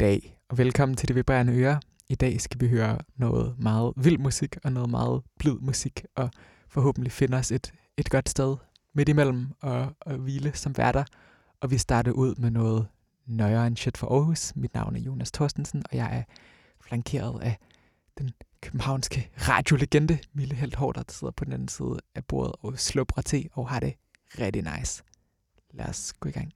dag, og velkommen til Det Vibrerende Øre. I dag skal vi høre noget meget vild musik og noget meget blid musik, og forhåbentlig finde os et, et godt sted midt imellem og, og hvile som værter. Og vi starter ud med noget nøjere end shit for Aarhus. Mit navn er Jonas Thorstensen, og jeg er flankeret af den københavnske radiolegende Mille Helt Hård, der sidder på den anden side af bordet og slubrer til og har det rigtig nice. Lad os gå i gang.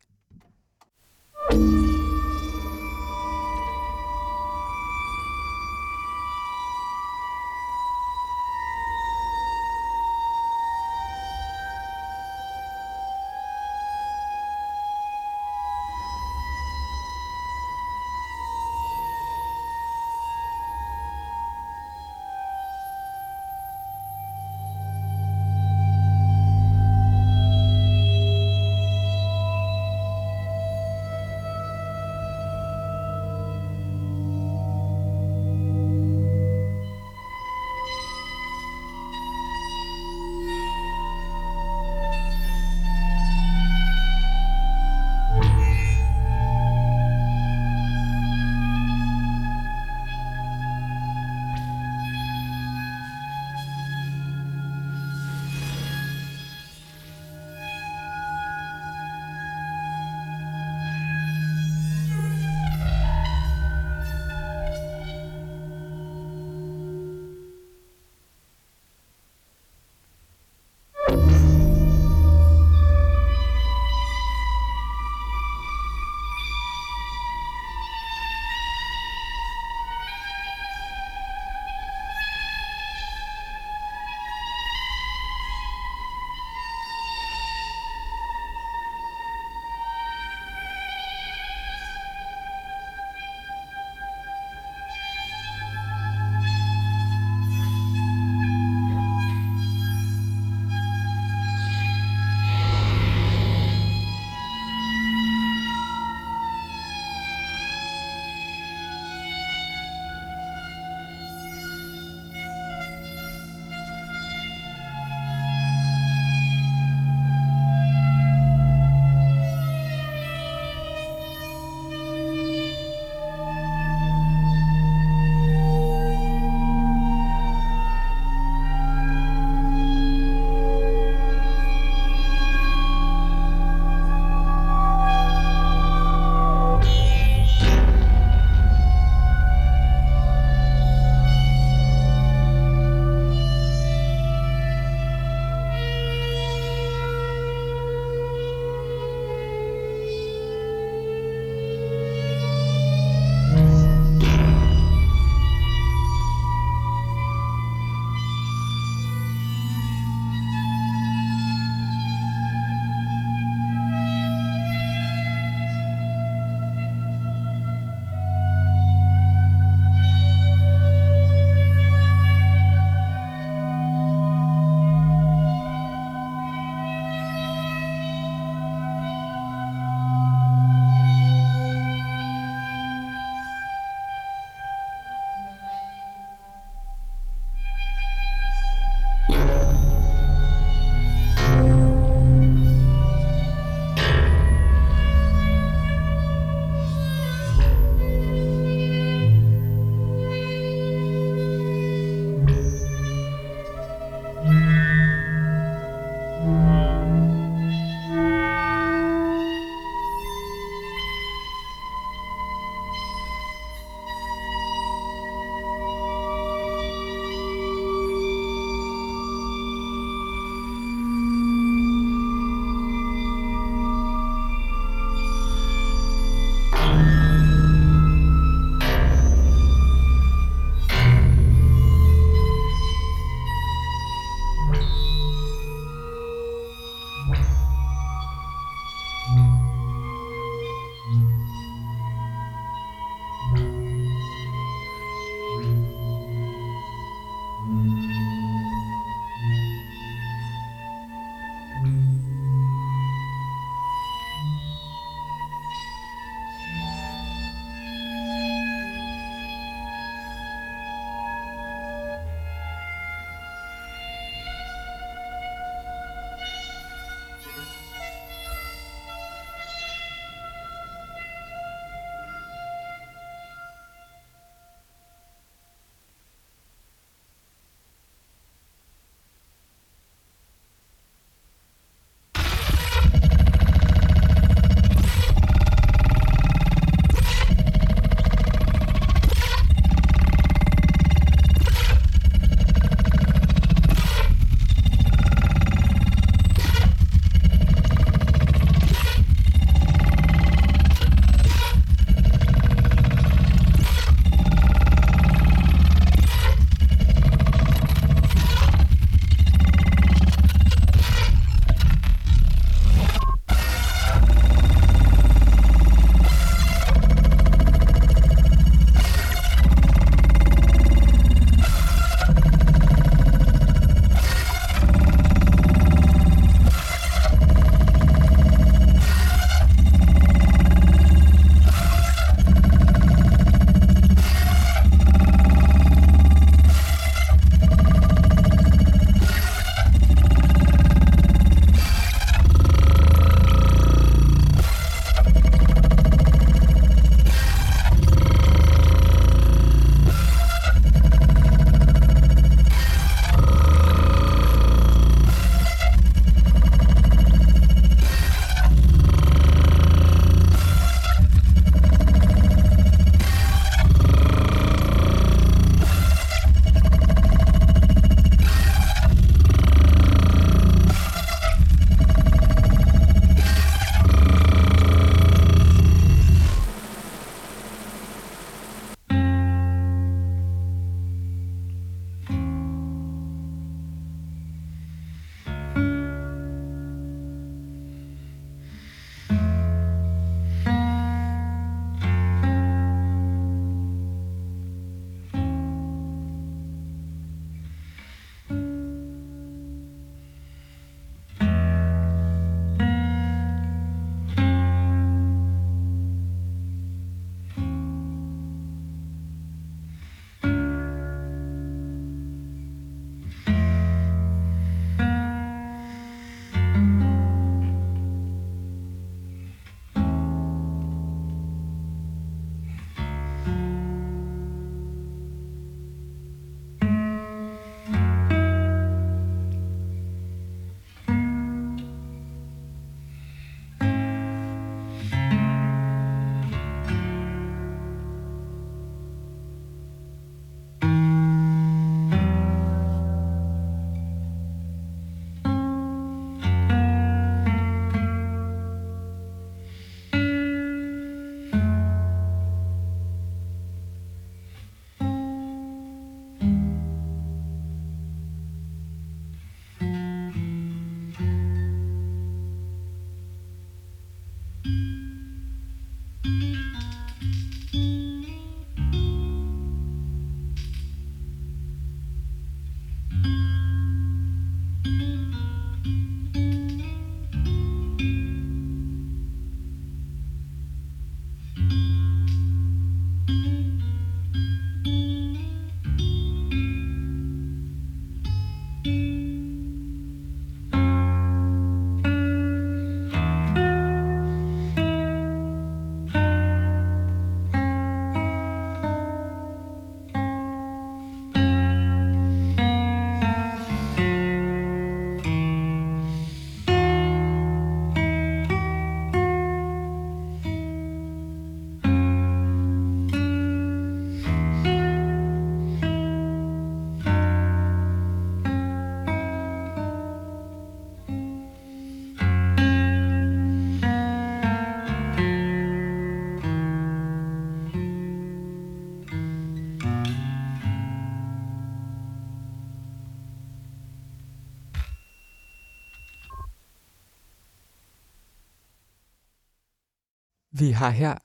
Vi har her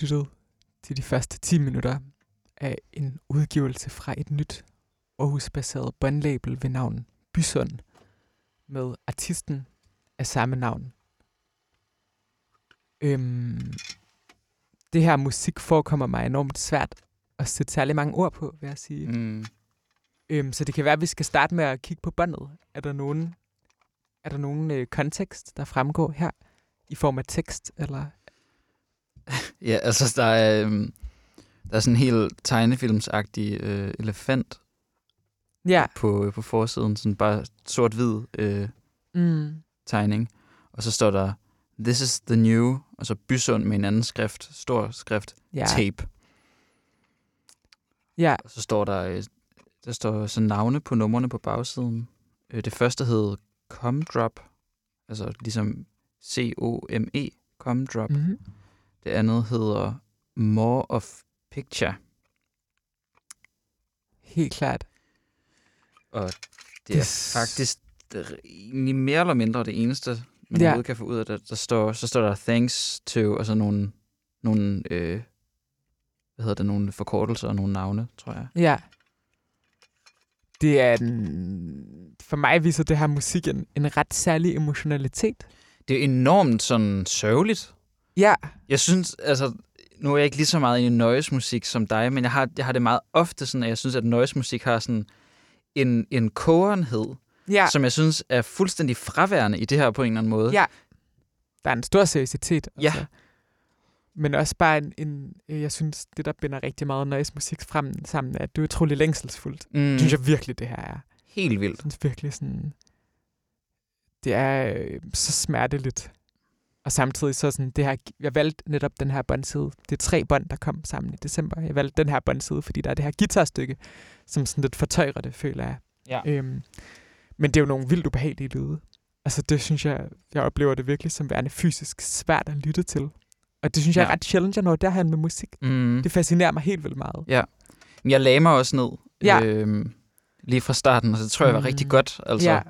lyttet til de første 10 minutter af en udgivelse fra et nyt Aarhus-baseret båndlabel ved navn Bysund med artisten af samme navn. Øhm, det her musik forekommer mig enormt svært at sætte særlig mange ord på, vil jeg sige. Mm. Øhm, så det kan være, at vi skal starte med at kigge på båndet. Er der nogen, er der nogen øh, kontekst, der fremgår her i form af tekst? Eller? Ja, altså der er, øhm, der er sådan en helt tegnefilmsagtig øh, elefant Ja. på, på forsiden, sådan bare sort-hvid øh, Mm. tegning. Og så står der, This is the new, og så Bysund med en anden skrift, stor skrift, Ja. tape. Ja. Og så står der, øh, der står så navne på numrene på bagsiden. Øh, Det første hed Comdrop, altså ligesom C-O-M-E, Comdrop. Mm. Mm-hmm. Det andet hedder More of Picture, Helt klart. og det, er faktisk det er egentlig mere eller mindre det eneste, man Ja. kan få ud af det. Der står, så står der thanks to, og så nogle, nogle øh, hvad hedder det, nogle forkortelser og nogle navne, tror jeg. Ja. Det er en, for mig viser det her musik en, en ret særlig emotionalitet. Det er enormt sådan sørgeligt. Ja. Jeg synes, altså, nu er jeg ikke lige så meget i noise-musik som dig, men jeg har, jeg har det meget ofte sådan, at jeg synes, at noise-musik har sådan en, en korenhed, Ja. som jeg synes er fuldstændig fraværende i det her på en eller anden måde. Ja. Der er en stor seriøsitet. Ja. Men også bare en, en, øh, jeg synes, det der binder rigtig meget noise musik frem sammen, er, at det er utrolig længselsfuldt. Mm, Det synes jeg virkelig, det her er. helt vildt. Jeg synes virkelig sådan, det er øh, så smerteligt. Og samtidig så sådan, det her, jeg valgte netop den her båndside. Det er tre bånd, der kom sammen i december. Jeg valgte den her båndside, fordi der er det her guitarstykke, som sådan lidt fortøjer det, føler jeg. Ja. Øhm, men det er jo nogle vildt ubehagelige lyde. Altså det synes jeg, jeg oplever det virkelig som værende fysisk svært at lytte til. Og det synes jeg er Ja. ret sjældent, jeg når derhen med musik. Mm. Det fascinerer mig helt vildt meget. Men Jeg lagde mig også ned Ja. øhm, lige fra starten, og det tror jeg var Mm. rigtig godt. Altså, Ja.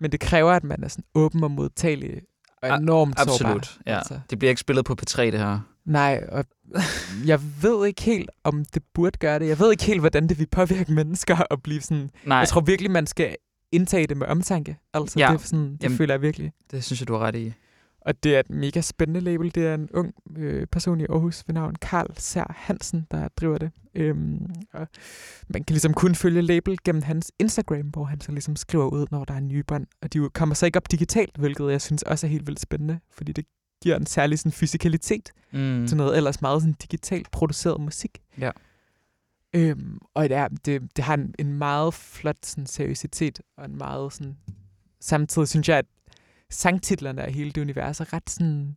Men det kræver, at man er sådan åben og modtagelig og A- enormt sårbar. Absolut, ja. Altså. Det bliver ikke spillet på P3, det her. Nej, og jeg ved ikke helt, om det burde gøre det. Jeg ved ikke helt, hvordan det vil påvirke mennesker at blive sådan... Nej, Jeg tror virkelig, man skal indtage det med omtanke. Altså, Ja. det, er sådan, det Jamen- føler jeg virkelig. det synes jeg, du har ret i. Og det er et mega spændende label. Det er en ung øh, person i Aarhus ved navn Karl Sær Hansen, der driver det. Øhm, og man kan ligesom kun følge label gennem hans Instagram, hvor han så ligesom skriver ud, når der er nye bånd. Og de kommer så ikke op digitalt, hvilket jeg synes også er helt vildt spændende, fordi det giver en særlig sådan, fysikalitet Mm. til noget ellers meget sådan, digitalt produceret musik. Ja. Øhm, og det, er, det, det har en, en meget flot sådan, seriøsitet, og en meget sådan... Samtidig synes jeg, at sangtitlerne af hele det univers er ret sådan...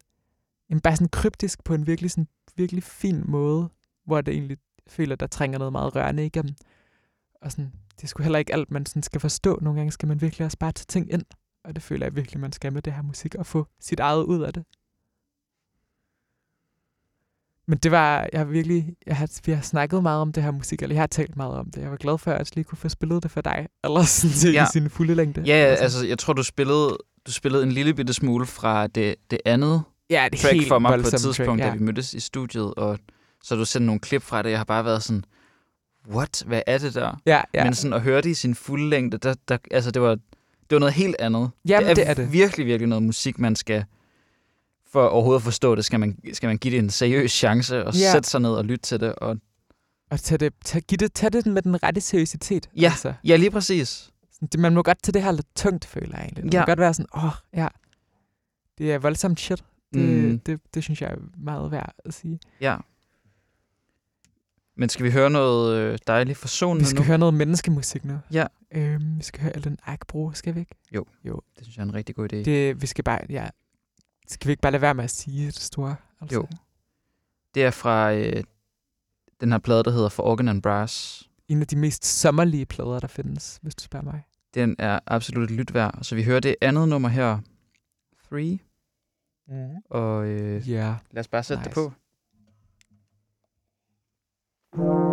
Jamen, bare sådan kryptisk på en virkelig, sådan, virkelig fin måde, hvor det egentlig føler, der trænger noget meget rørende igennem. Og sådan, det sgu heller ikke alt, man sådan skal forstå. Nogle gange skal man virkelig også bare tage ting ind. Og det føler jeg virkelig, man skal med det her musik, og få sit eget ud af det. Men det var, jeg har virkelig, jeg har, vi har snakket meget om det her musik, eller jeg har talt meget om det. Jeg var glad for, at jeg lige kunne få spillet det for dig, eller sådan til ja. I sin fulde længde. Ja, sådan. altså, jeg tror, du spillede, du spillede en lille bitte smule fra det, det andet ja, det track for mig på et tidspunkt, track, da vi mødtes i studiet, og så du sendt nogle klip fra det. Jeg har bare været sådan, what? Hvad er det der? Ja, ja. Men sådan at høre det i sin fulde længde, der, der, altså det var, det var noget helt andet. Jamen, det, er det er det. virkelig, virkelig noget musik, man skal... For overhovedet at forstå det, skal man, skal man give det en seriøs chance og Ja. ja. sætte sig ned og lytte til det. Og, Og tag det, tag, giv det, tag det med den rette seriøsitet. Ja. Altså. ja, lige præcis. Sådan, det, man må godt tage det her lidt tungt, føler jeg egentlig. Det Ja. må godt være sådan, åh, oh, ja. Det er voldsomt shit. Det, Mm. det, det, det synes jeg er meget værd at sige. Ja. Men skal vi høre noget øh, dejligt forsonende Vi skal nu? høre noget menneskemusik nu. Ja. Øhm, vi skal høre Ellen Akbro, skal vi ikke? Det synes jeg er en rigtig god idé. Det, Det, vi skal bare, ja. Skal vi ikke bare lade være med at sige det store? Altså? Jo. det er fra øh, den her plade, der hedder For Organ and Brass. En af de mest sommerlige plader, der findes, hvis du spørger mig. Den er absolut et lyt værd. Så vi hører det andet nummer her. Three. Mm. Og øh. Yeah. lad os bare sætte Nice. det på. Thank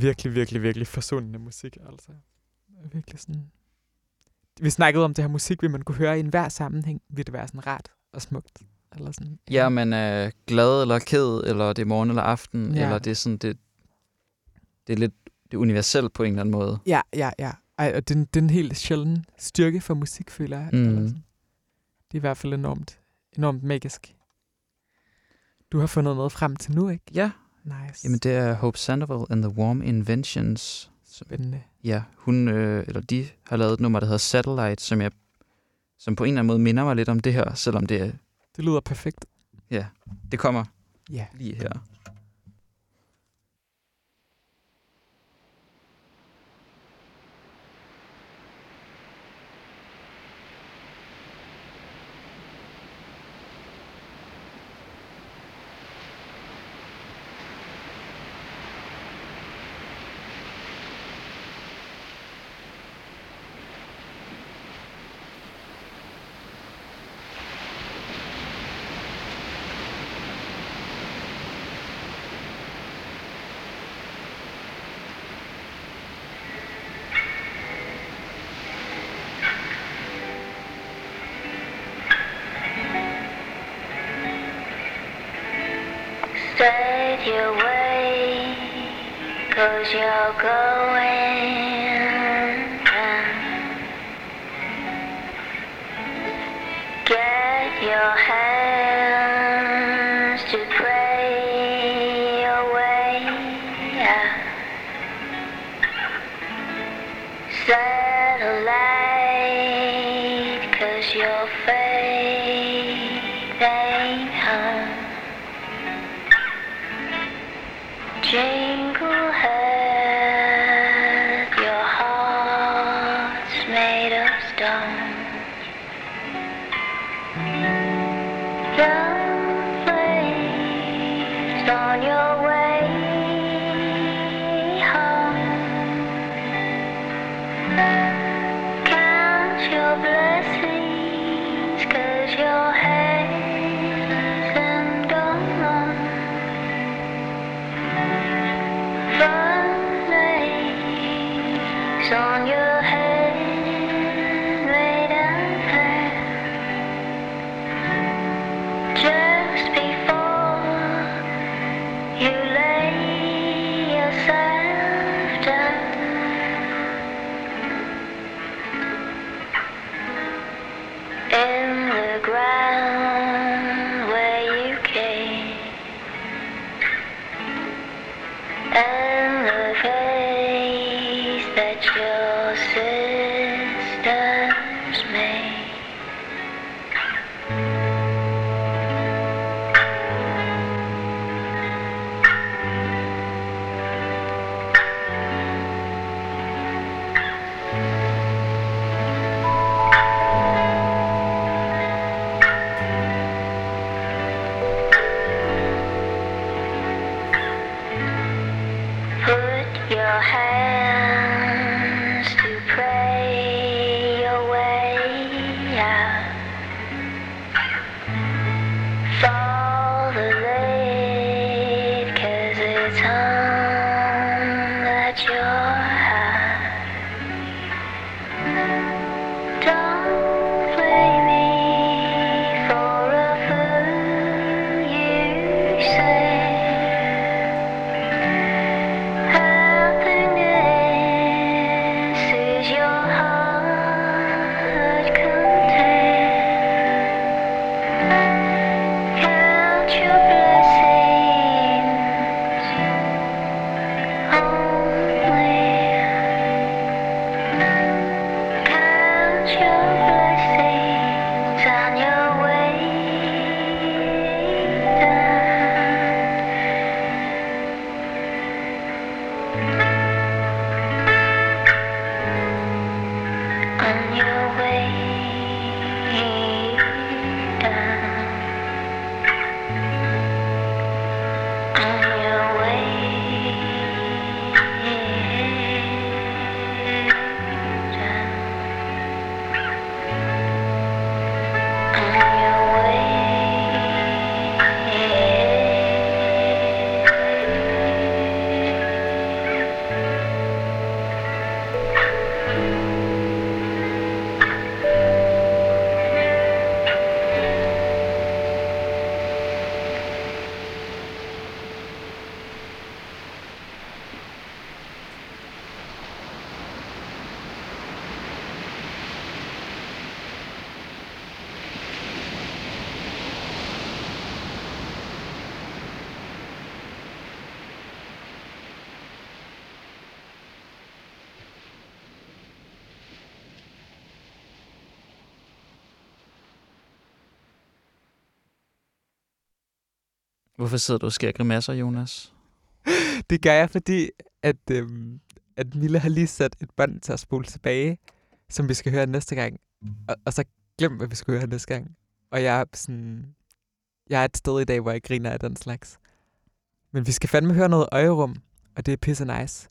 virkelig, virkelig, virkelig forsundende musik, altså. Virkelig sådan... Vi snakkede om det her musik, vil man kunne høre i enhver sammenhæng, vil det være sådan rart og smukt. Eller sådan. Ja, man er glad eller ked, eller det er morgen eller aften, Ja. eller det er sådan, det, det er lidt det er universelt på en eller anden måde. Ja, ja, ja. Ej, og den, den helt sjælden styrke for musik, føler jeg. Mm. Eller sådan. Det er i hvert fald enormt, enormt magisk. Du har fundet noget frem til nu, ikke? Ja, Nice. jamen det er Hope Sandoval and the Warm Inventions. Spændende. ja, hun, øh, eller de har lavet et nummer, der hedder Satellite, som, jeg, som på en eller anden måde minder mig lidt om det her, selvom det, er- Det lyder perfekt. det kommer Ja. lige her. Satellite, you. Hvorfor sidder du og skærer grimasser, Jonas? Det gør jeg, fordi at, øhm, at Mille har lige sat et bånd til at spole tilbage, som vi skal høre næste gang. Og, og så glem, hvad vi skal høre næste gang. Og jeg er sådan... Jeg er et sted i dag, hvor jeg griner af den slags. Men vi skal fandme høre noget øjerum, og det er pisse nice.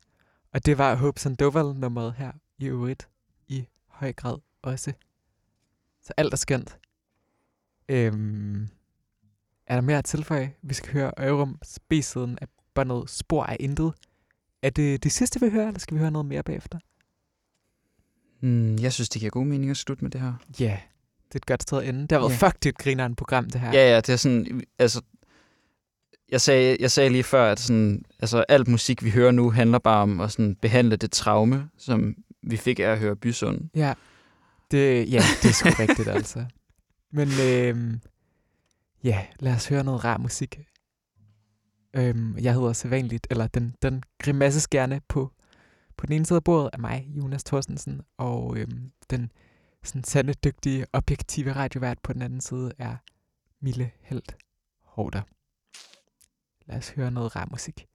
Og det var Hope and Doval-nummeret her i øvrigt i høj grad også. Så alt er skønt. Øhm, er der mere at tilføje? Vi skal høre Øjerums B-siden af båndet Spor af Intet. Er det det sidste, vi hører, eller skal vi høre noget mere bagefter? Hmm, jeg synes, det giver god mening at slutte med det her. Ja, yeah, det er et godt sted at ende. Det har været yeah. fuck, det et grinerende program, det her. Ja, ja, det er sådan, altså, jeg sagde, jeg sagde lige før, at sådan, altså, alt musik, vi hører nu, handler bare om at sådan, behandle det traume, som vi fik af at høre Bysund. Ja, det, ja, det er sgu rigtigt, altså. Men øhm, ja, lad os høre noget rar musik. Øhm, jeg hedder sædvanligt, eller den, den grimasseskærne på, på den ene side af bordet er mig, Jonas Thorsensen, og øhm, den sådan sande, dygtige, objektive radiovært på den anden side er Mille Helt Hårder. Lad os høre noget rar musik.